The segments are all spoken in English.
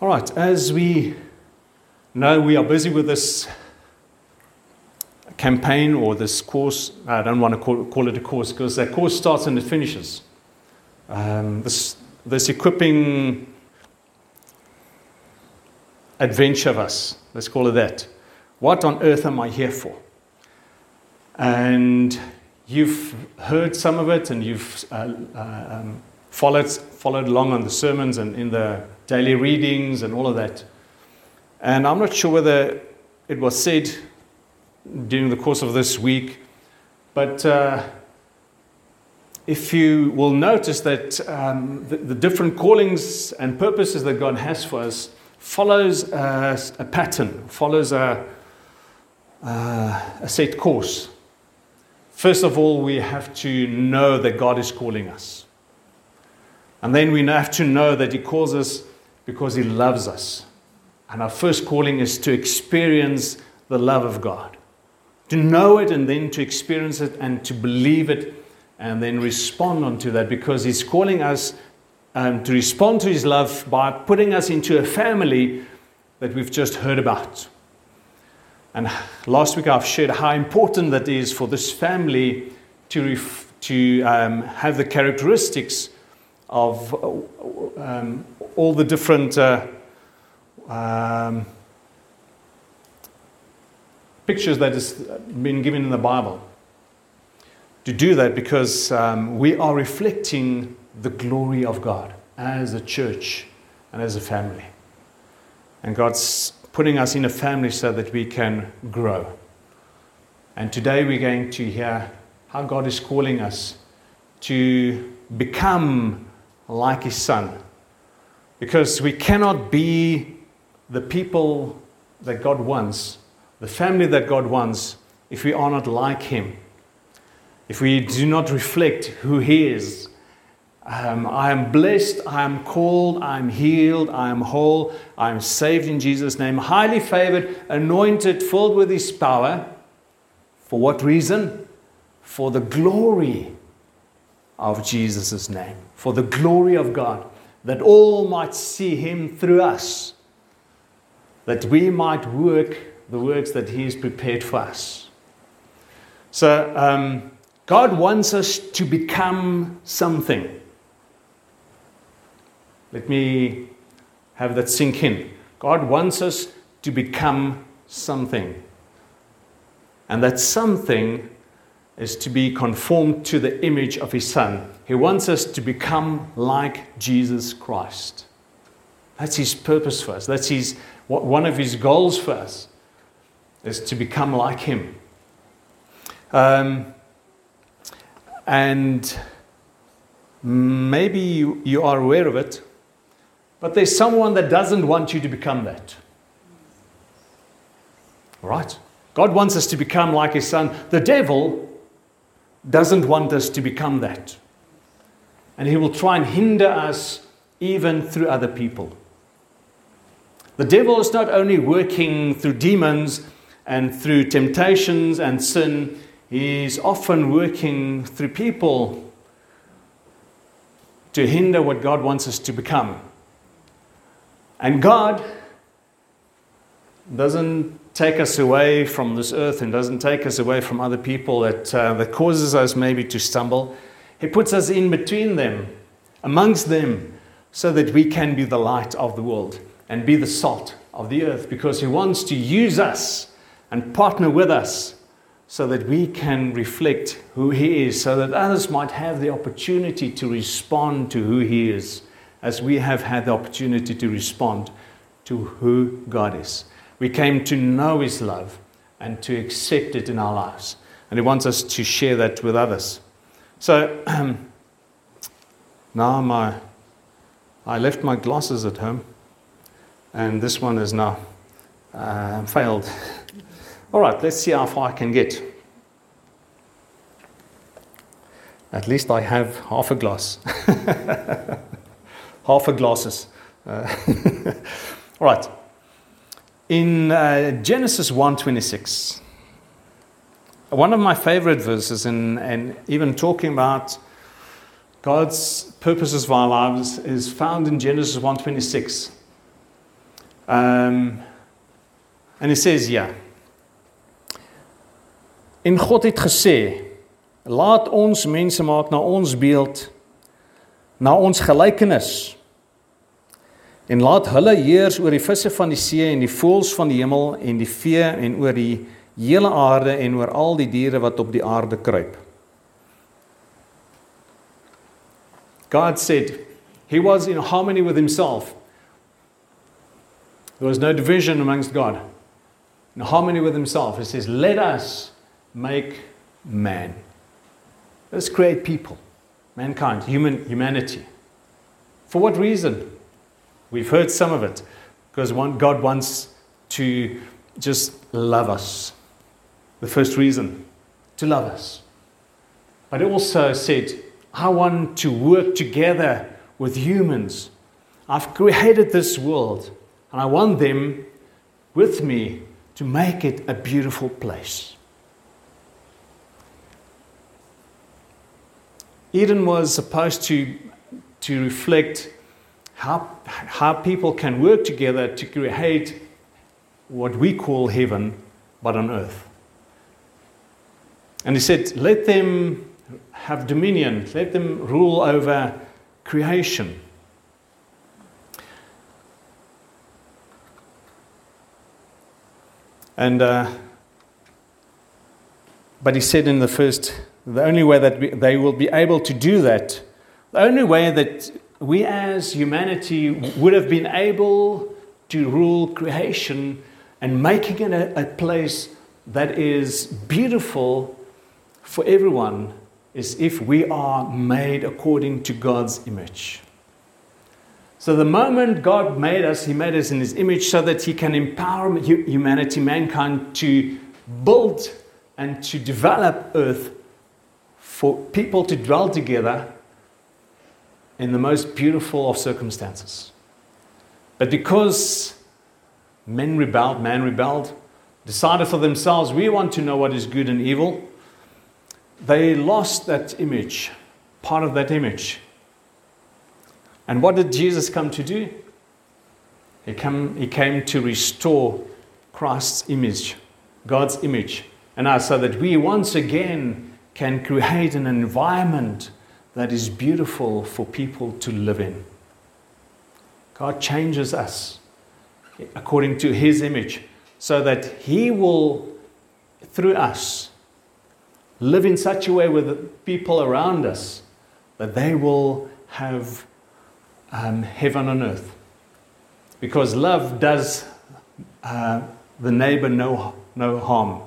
All right, as we know, we are busy with this campaign or this course. I don't want to call, call it a course because that course starts and it finishes. Um, this, this equipping adventure of us, let's call it that. What on earth am I here for? And you've heard some of it and you've uh, uh, um, followed, followed along on the sermons and in the daily readings and all of that. And I'm not sure whether it was said during the course of this week, but uh, if you will notice that um, the, the, different callings and purposes that God has for us follows a, a pattern, follows a, a set course. First of all, we have to know that God is calling us. And then we have to know that He calls us because He loves us. And our first calling is to experience the love of God. To know it and then to experience it and to believe it and then respond unto that because He's calling us um, to respond to His love by putting us into a family that we've just heard about. And last week I've shared how important that is for this family to, ref- to um, have the characteristics of um, all the different uh, um, pictures that has been given in the Bible. To do that because um, we are reflecting the glory of God as a church and as a family. And God's putting us in a family so that we can grow. And today we're going to hear how God is calling us to become like His Son. Because we cannot be the people that God wants, the family that God wants, if we are not like Him. If we do not reflect who He is. Um, I am blessed, I am called, I am healed, I am whole, I am saved in Jesus' name, highly favored, anointed, filled with His power. For what reason? For the glory of Jesus' name, for the glory of God, that all might see Him through us that we might work the works that He has prepared for us. So, um, God wants us to become something. Let me have that sink in. God wants us to become something. And that something is to be conformed to the image of His Son. He wants us to become like Jesus Christ. That's His purpose for us. That's His one of his goals for us is to become like him. Um, and maybe you, you are aware of it, but there's someone that doesn't want you to become that. All right? God wants us to become like his son. The devil doesn't want us to become that. And he will try and hinder us even through other people. The devil is not only working through demons and through temptations and sin, he's often working through people to hinder what God wants us to become. And God doesn't take us away from this earth and doesn't take us away from other people that, uh, that causes us maybe to stumble. He puts us in between them, amongst them, so that we can be the light of the world and be the salt of the earth because He wants to use us and partner with us so that we can reflect who He is, so that others might have the opportunity to respond to who He is, as we have had the opportunity to respond to who God is. We came to know His love and to accept it in our lives. And He wants us to share that with others. So now my, I left my glasses at home and this one is now uh, failed. All right, let's see how far I can get. At least I have half a glass. half a glasses. Uh, all right. In uh, Genesis 1:26, one of my favorite verses, and, and even talking about God's purposes for our lives, is found in Genesis 1:26. Um, and he says, yeah. En God het gesê, laat ons mense maak na ons beeld, na ons gelykenis. En laat hulle heers oor die visse van die see en die voëls van die hemel en die vee en oor die hele aarde en oor al die diere wat op die aarde kruip. God said he was in harmony with himself. There was no division amongst God. In harmony with himself. He says, Let us make man. Let's create people, mankind, human humanity. For what reason? We've heard some of it. Because one, God wants to just love us. The first reason, to love us. But it also said, I want to work together with humans. I've created this world, and I want them with me to make it a beautiful place. Eden was supposed to, to reflect how, how people can work together to create what we call heaven, but on earth. And he said, Let them have dominion, let them rule over creation. And, uh, but he said in the first, the only way that we, they will be able to do that, the only way that we as humanity would have been able to rule creation and making it a, a place that is beautiful for everyone is if we are made according to God's image. So, the moment God made us, He made us in His image so that He can empower humanity, mankind, to build and to develop earth for people to dwell together in the most beautiful of circumstances. But because men rebelled, man rebelled, decided for themselves, we want to know what is good and evil, they lost that image, part of that image. And what did Jesus come to do? He, come, he came to restore Christ's image, God's image, and us so that we once again can create an environment that is beautiful for people to live in. God changes us according to His image so that He will, through us, live in such a way with the people around us that they will have um, heaven on earth. Because love does uh, the neighbor no, no harm.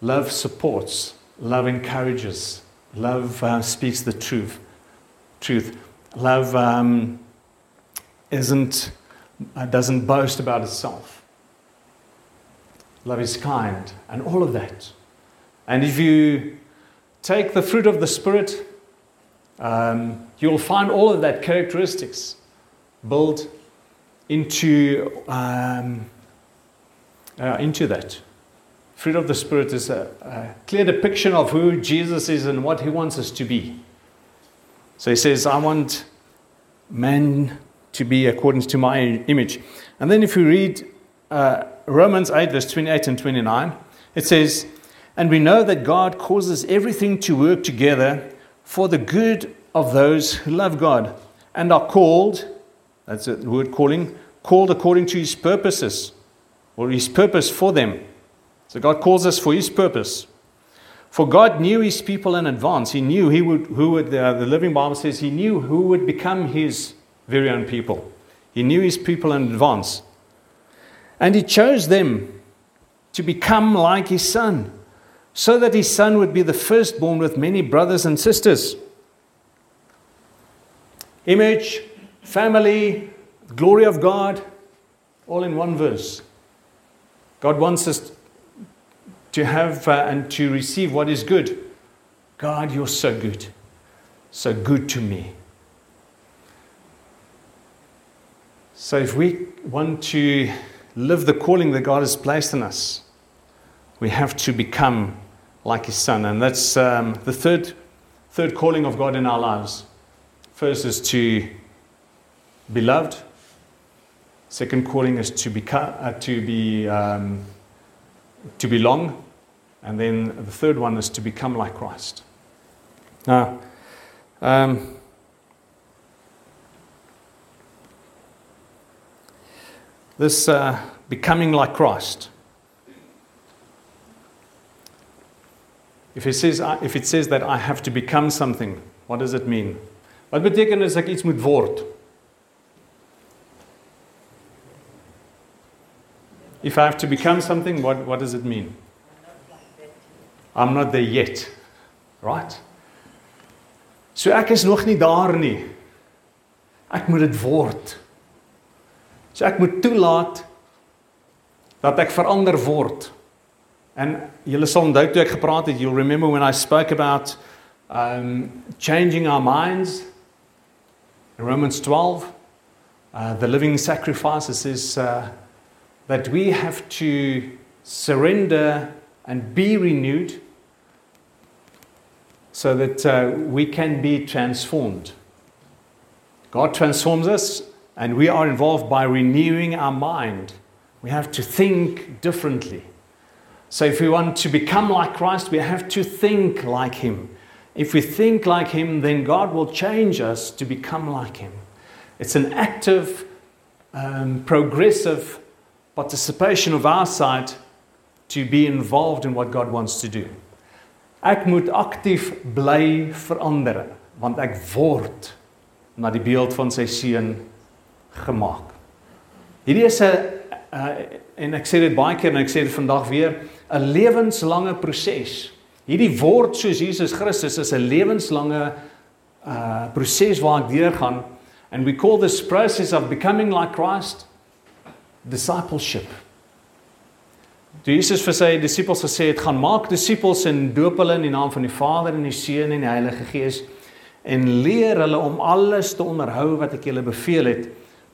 Love supports, love encourages, love uh, speaks the truth. Truth. Love um, isn't, uh, doesn't boast about itself. Love is kind, and all of that. And if you take the fruit of the Spirit, um, you'll find all of that characteristics built into, um, uh, into that. Fruit of the Spirit is a, a clear depiction of who Jesus is and what he wants us to be. So he says, I want man to be according to my image. And then if you read uh, Romans 8, verse 28 and 29, it says, And we know that God causes everything to work together for the good of those who love God and are called, that's the word calling, called according to his purposes or his purpose for them. So God calls us for his purpose. For God knew his people in advance. He knew he would, who would, uh, the Living Bible says, he knew who would become his very own people. He knew his people in advance. And he chose them to become like his son so that his son would be the firstborn with many brothers and sisters. Image, family, glory of God, all in one verse. God wants us to have uh, and to receive what is good. God, you're so good, so good to me. So, if we want to live the calling that God has placed in us, we have to become like his son. And that's um, the third, third calling of God in our lives. First is to be loved, Second calling is to, become, uh, to, be, um, to belong. And then the third one is to become like Christ. Now, um, this uh, becoming like Christ. If it, says, if it says that I have to become something, what does it mean? Wat beteken as ek iets moet word? If I have to become something, what, what does it mean? I'm not there yet. Right? So ek is nog nie daar nie. Ek moet dit word. So ek moet toelaat dat ek verander word. En julle sal onthou toe ek gepraat het, you'll remember when I spoke about um changing our minds in Romans 12 uh, the living sacrifice is uh, that we have to surrender and be renewed so that uh, we can be transformed. God transforms us, and we are involved by renewing our mind. We have to think differently. So, if we want to become like Christ, we have to think like Him. If we think like Him, then God will change us to become like Him. It's an active, um, progressive participation of our side to be involved in what God wants to do. Ek moet aktief bly verander want ek word na die beeld van sy seun gemaak. Hierdie is 'n uh, en ek sê dit baie keer en ek sê dit vandag weer, 'n lewenslange proses. Hierdie word soos Jesus Christus is 'n lewenslange uh proses waar ek deurgaan and we call this process of becoming like Christ discipleship. Toe Jesus vir sy disippels gesê het gaan maak disippels en doop hulle in die naam van die Vader en die Seun en die Heilige Gees en leer hulle om alles te onderhou wat ek julle beveel het,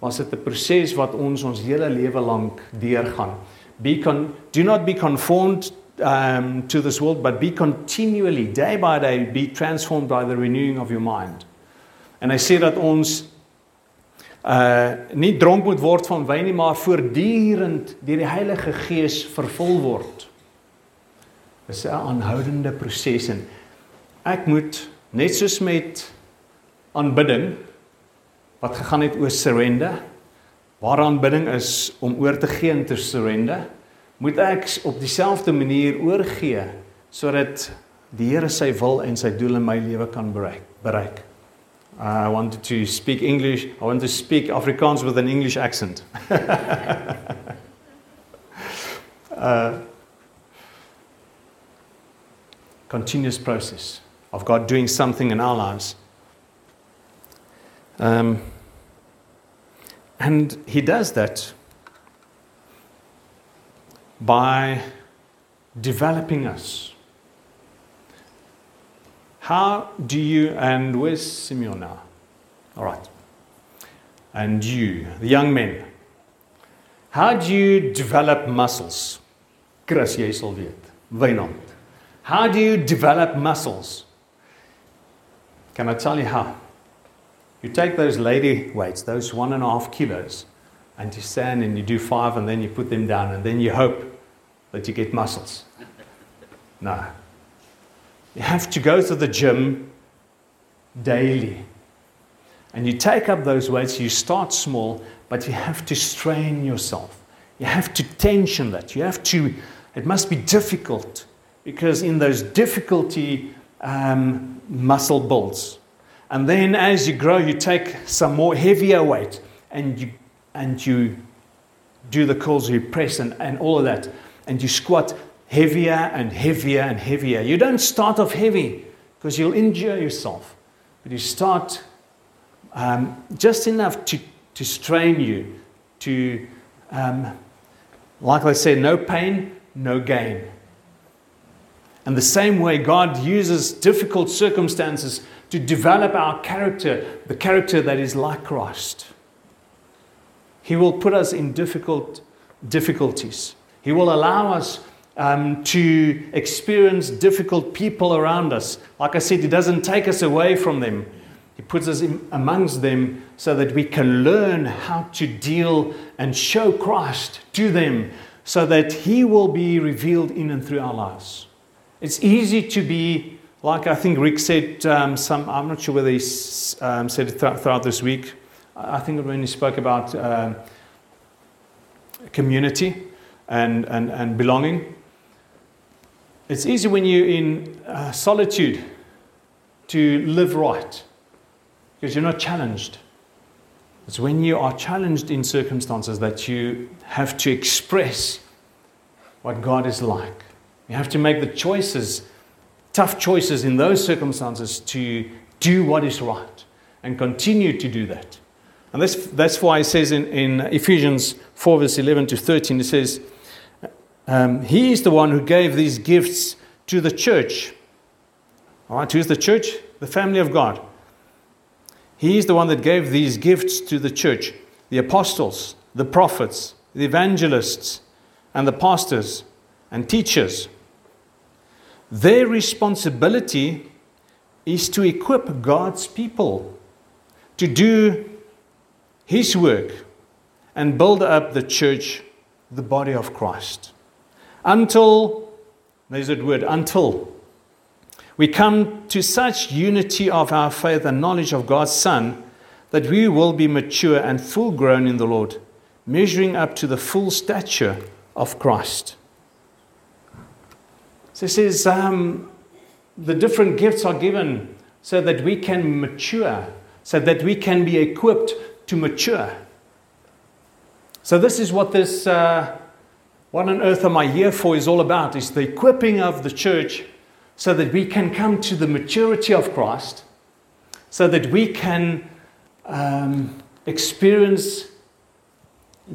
was dit 'n proses wat ons ons hele lewe lank deurgaan. Be con do not be conformed um to this world but be continually day by day be transformed by the renewing of your mind. En hy sê dat ons uh nie dronk moet word van wyn nie, maar voortdurend deur die Heilige Gees vervul word. Dis 'n aanhoudende proses en ek moet net soos met aanbidding wat gegaan het oor surrender, waar aanbidding is om oor te gee en te surrender, moet ek op dieselfde manier oorgee sodat die Here sy wil en sy doel in my lewe kan bereik. bereik. I wanted to speak English. I wanted to speak Afrikaans with an English accent. uh, continuous process of God doing something in our lives. Um, and He does that by developing us how do you, and where's Simeon now? All right. And you, the young men, how do you develop muscles? Chris, jy sal weet. Wynand. How do you develop muscles? Can I tell you how? You take those lady weights, those one and a half kilos, and you stand and you do five and then you put them down and then you hope that you get muscles. No. You have to go to the gym daily. And you take up those weights, you start small, but you have to strain yourself. You have to tension that. You have to, it must be difficult because in those difficulty, um, muscle builds. And then as you grow, you take some more heavier weight and you, and you do the curls, you press and, and all of that. And you squat heavier and heavier and heavier. You don't start off heavy because you'll injure yourself, but you start um, just enough to, to strain you, to, um, like I said, no pain, no gain. And the same way, God uses difficult circumstances to develop our character, the character that is like Christ. He will put us in difficult difficulties. He will allow us um, to experience difficult people around us. Like I said, He doesn't take us away from them. He puts us amongst them so that we can learn how to deal and show Christ to them so that He will be revealed in and through our lives. It's easy to be, like I think Rick said, um, some, I'm not sure whether he um, said it th- throughout this week. I think when he spoke about um, community and, and, and belonging. It's easy when you're in uh, solitude to live right because you're not challenged. It's when you are challenged in circumstances that you have to express what God is like. You have to make the choices, tough choices in those circumstances to do what is right and continue to do that. And that's, that's why it says in, in Ephesians 4, verse 11 to 13, it says, um, He is the one who gave these gifts to the church. All right, who's the church? The family of God. He is the one that gave these gifts to the church the apostles, the prophets, the evangelists, and the pastors and teachers. Their responsibility is to equip God's people to do His work and build up the church, the body of Christ. Until, there's that word, until we come to such unity of our faith and knowledge of God's Son that we will be mature and full grown in the Lord, measuring up to the full stature of Christ. So it says um, the different gifts are given so that we can mature, so that we can be equipped to mature. So this is what this uh, what on earth am I here for is all about is the equipping of the church so that we can come to the maturity of Christ, so that we can um, experience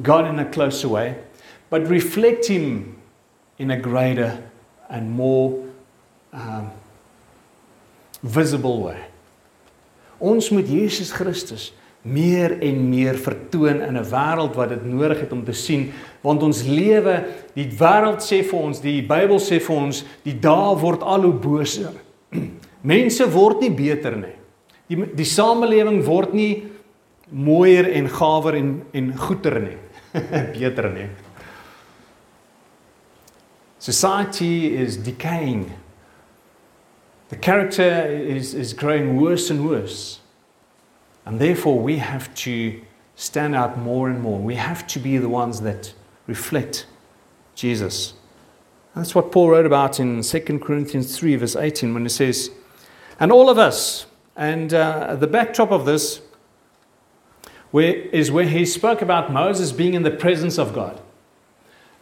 God in a closer way, but reflect Him in a greater and more um, visible way. Ons moet Jesus Christus meer en meer vertoon in 'n wêreld wat dit nodig het om te sien. Want ons lewe die wêreld sê vir ons die Bybel sê vir ons die dae word al hoe boser. Mense word nie beter nie. Die die samelewing word nie mooier en gawer en en goeder nie. Beter nie. Society is decaying. The character is is growing worse and worse And therefore, we have to stand out more and more. We have to be the ones that reflect Jesus. And that's what Paul wrote about in 2 Corinthians 3, verse 18, when he says, And all of us, and uh, the backdrop of this where, is where he spoke about Moses being in the presence of God.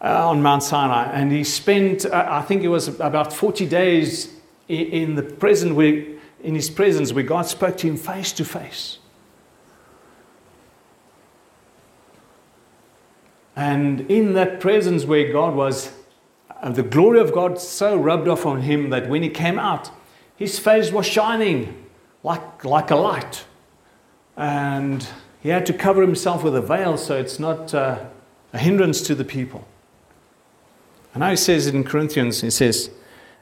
Uh, on Mount Sinai, and he spent, uh, I think it was about 40 days in, in the present where, in his presence, where God spoke to him face to face. And in that presence where God was, uh, the glory of God so rubbed off on him that when he came out, his face was shining like, like a light. And he had to cover himself with a veil so it's not uh, a hindrance to the people. And now he says in Corinthians, he says,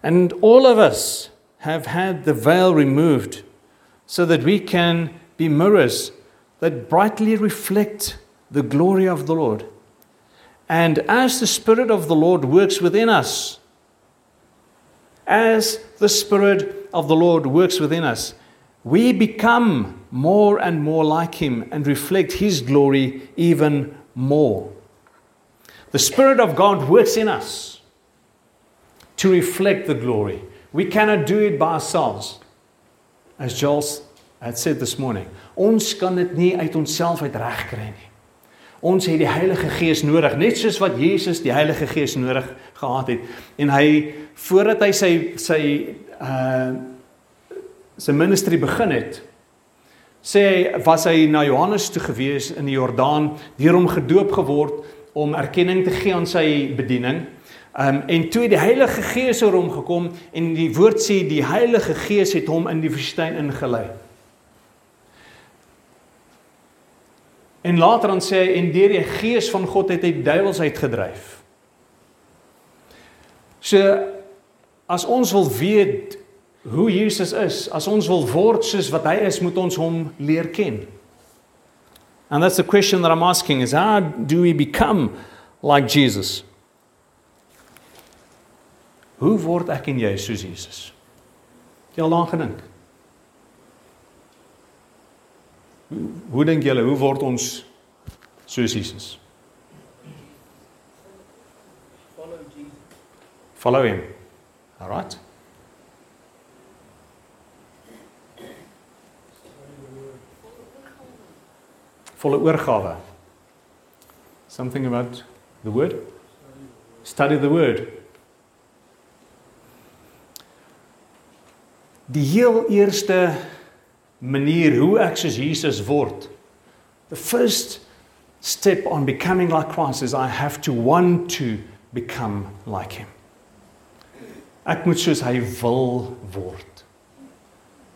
And all of us have had the veil removed so that we can be mirrors that brightly reflect the glory of the Lord. And as the Spirit of the Lord works within us, as the Spirit of the Lord works within us, we become more and more like Him and reflect His glory even more. The Spirit of God works in us to reflect the glory. We cannot do it by ourselves. As Joel had said this morning, ons kan dit nie uit onsself uit regkry nie. Ons het die Heilige Gees nodig, net soos wat Jesus die Heilige Gees nodig gehad het. En hy voordat hy sy sy uh sy ministry begin het, sê hy was hy na Johannes toe gewees in die Jordaan, deur hom gedoop geword om erkenning te gee aan sy bediening. Um en toe die Heilige Gees oor hom gekom en die woord sê die Heilige Gees het hom in die woestyn ingelei. En later dan sê hy en deur die gees van God het hy duiwels uitgedryf. So as ons wil weet hoe Jesus is. As ons wil word soos wat hy is, moet ons hom leer ken. And that's the question that I'm asking is how do we become like Jesus? Hoe word ek en jy soos Jesus? Jy al daaraan gedink? Hoe, hoe dink julle hoe word ons soos Jesus? Follow Jesus. Follow him. All right? Volle oorgawe. Something about the word? Study the word. Die heel eerste manier hoe ek soos Jesus word. The first step on becoming like Christ is I have to want to become like him. Ek moet soos hy wil word.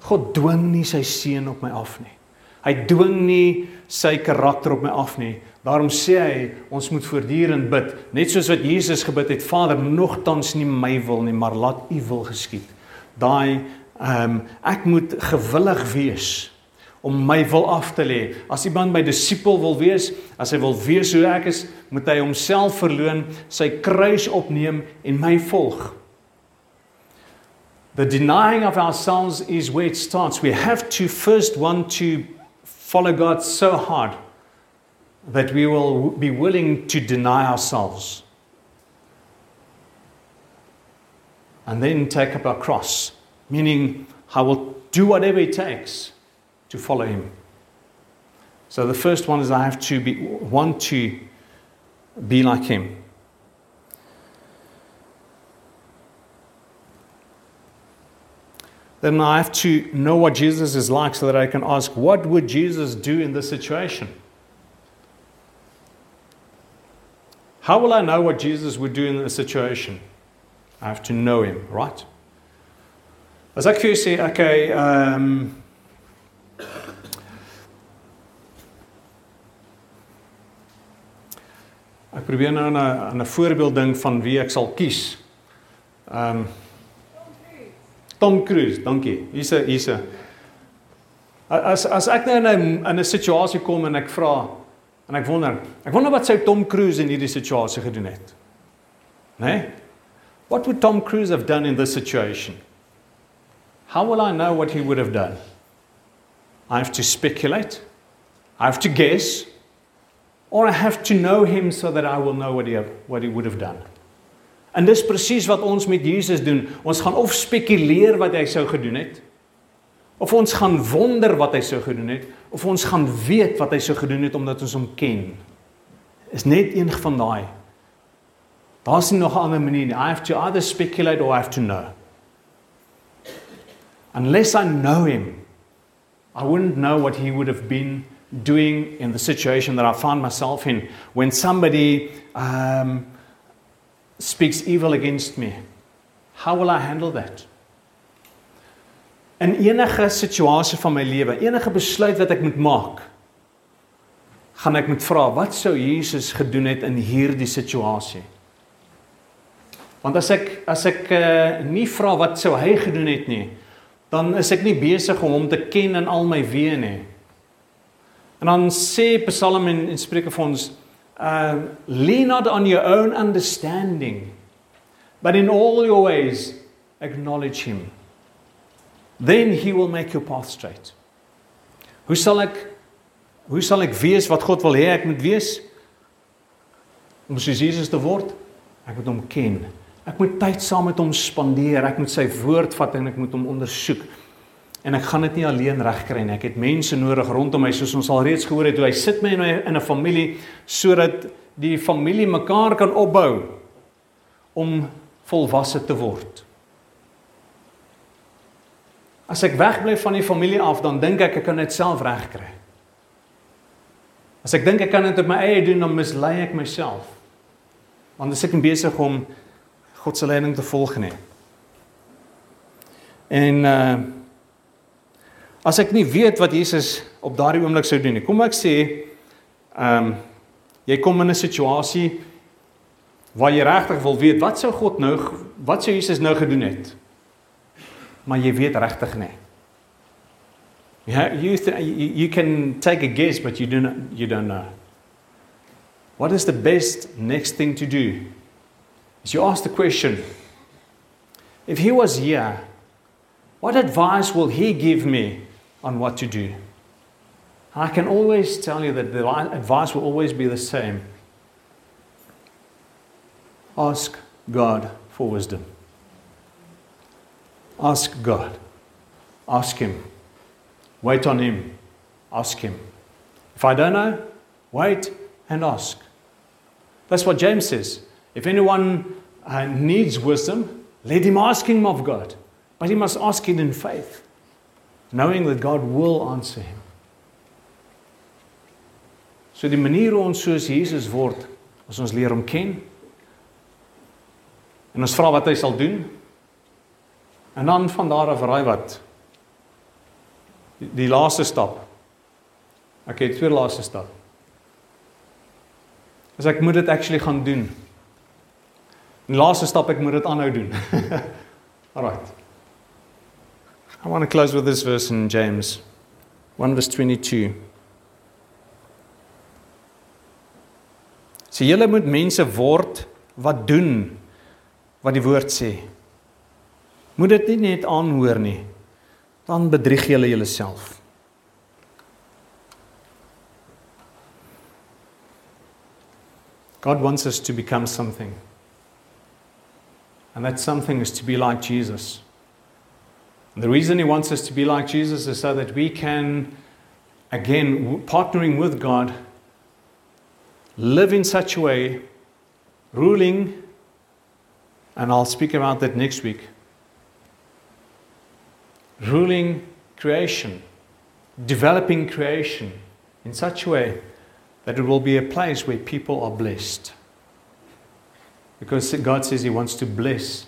God dwing nie sy seun op my af nie. Hy dwing nie sy karakter op my af nie. Daarom sê hy ons moet voortdurend bid, net soos wat Jesus gebid het, Vader, nogtans nie my wil nie, maar laat U wil geskied. Daai ehm um, ek moet gewillig wees om my wil af te lê. As iemand my disipel wil wees, as hy wil weet hoe ek is, moet hy homself verloon, sy kruis opneem en my volg. The denying of ourselves is where it starts. We have to first want to follow God so hard that we will be willing to deny ourselves. And then take up our cross, meaning I will do whatever it takes to follow Him. So the first one is I have to be, want to be like Him. then I have to know what Jesus is like so that I can ask, what would Jesus do in this situation? How will I know what Jesus would do in this situation? I have to know him, right? As ek vir jou sê, okay, ehm um, Ek probeer nou 'n 'n voorbeeld ding van wie ek sal kies. Ehm um, Tom Cruise, dankie. Hier's 'n hier's 'n As as ek nou in 'n in 'n situasie kom en ek vra en ek wonder, ek wonder wat sou Tom Cruise in hierdie situasie gedoen het. Né? Nee? What would Tom Cruise have done in this situation? How will I know what he would have done? I have to speculate. I have to guess. Or I have to know him so that I will know what he, have, what he would have done. En dis presies wat ons met Jesus doen. Ons gaan of spekuleer wat hy sou gedoen het of ons gaan wonder wat hy sou gedoen het of ons gaan weet wat hy sou gedoen het omdat ons hom ken. Is net een van daai. Daar's nie nog 'n ander manier nie. I have to either speculate or I have to know. Unless I know him, I wouldn't know what he would have been doing in the situation that I found myself in when somebody um, speaks evil against me, how will I handle that? In enige situasie van my lewe, enige besluit wat ek moet maak, gaan ek moet vra, wat sou Jesus gedoen het in hierdie situasie? Want as ek as ek uh, nie vra wat sou hy gedoen het nie, dan is ek nie besig om hom te ken in al my weë nie. En dan sê Psalm en, en Spreuke vir ons, uh, lean not on your own understanding, but in all your ways acknowledge Him. Then He will make your path straight. Hoe sal ek hoe sal ek wees wat God wil hê ek moet wees? Om soos Jesus te word, ek moet hom ken. Ek moet tyd saam met hom spandeer. Ek moet sy woord vat en ek moet hom ondersoek. En ek gaan dit nie alleen regkry nie. Ek het mense nodig rondom my soos ons al reeds gehoor het hoe hy sit my in 'n in 'n familie sodat die familie mekaar kan opbou om volwasse te word. As ek wegbly van die familie af, dan dink ek ek kan dit self regkry. As ek dink ek kan dit op my eie doen, dan mislei ek myself. Want as ek besig om God se leiding te volg nie. En uh As ek nie weet wat Jesus op daardie oomblik sou doen nie. Kom ek sê ehm um, jy kom in 'n situasie waar jy regtig wil weet wat sou God nou wat sou Jesus nou gedoen het? maar jy weet regtig nie. Yeah, you, th- you you can take a guess but you do not, you don't know. What is the best next thing to do? Is you ask the question if he was here, what advice will he give me on what to do? I can always tell you that the advice will always be the same. Ask God for wisdom. Ask God. Ask Him. Wait on Him. Ask Him. If I don't know, wait and ask. That's what James says. If anyone uh, needs wisdom, let him ask him of God. But he must ask it in faith, knowing that God will answer him. So die manier hoe ons soos Jesus word, as ons leer hom ken en ons vra wat hy sal doen. En dan van daar af raai wat die, die laaste stap. Ek het twee laaste stap. As ek moet dit actually gaan doen. Die laaste stap ek moet dit aanhou doen. Alright. I want to close with this verse in James 1 verse 22. Sê julle moet mense word wat doen wat die woord sê. Moet dit nie net aanhoor nie. Dan bedrieg julle julleself. God wants us to become something. And that something is to be like Jesus. And the reason He wants us to be like Jesus is so that we can, again, partnering with God, live in such a way, ruling, and I'll speak about that next week, ruling creation, developing creation in such a way that it will be a place where people are blessed. Because God says He wants to bless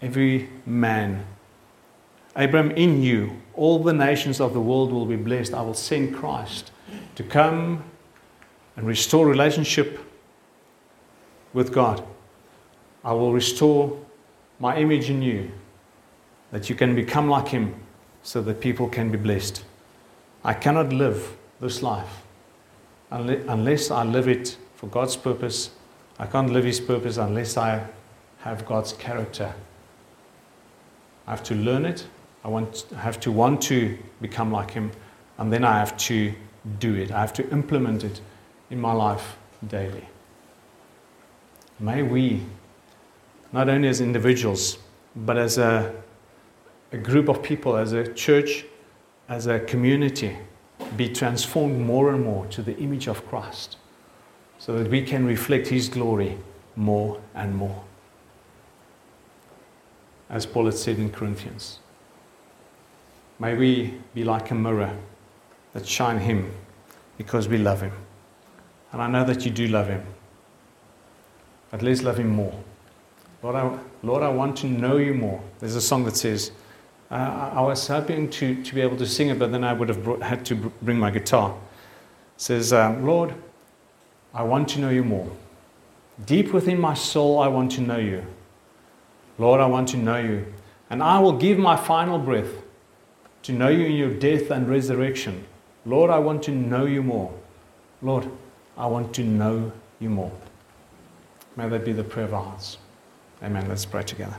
every man. Abram, in you, all the nations of the world will be blessed. I will send Christ to come and restore relationship with God. I will restore my image in you, that you can become like Him so that people can be blessed. I cannot live this life unless I live it for God's purpose. I can't live His purpose unless I have God's character. I have to learn it. I want, I have to want to become like Him, and then I have to do it. I have to implement it in my life daily. May we, not only as individuals, but as a, a group of people, as a church, as a community, be transformed more and more to the image of Christ so that we can reflect His glory more and more. As Paul had said in Corinthians, may we be like a mirror that shine Him because we love Him. And I know that you do love Him. But let's love Him more. Lord I, Lord, I want to know you more. There's a song that says, uh, I was hoping to, to be able to sing it, but then I would have brought, had to bring my guitar. It says, um, Lord, I want to know you more. Deep within my soul, I want to know you. Lord, I want to know you. And I will give my final breath to know you in your death and resurrection. Lord, I want to know you more. Lord, I want to know you more. May that be the prayer of our hearts. Amen. Let's pray together.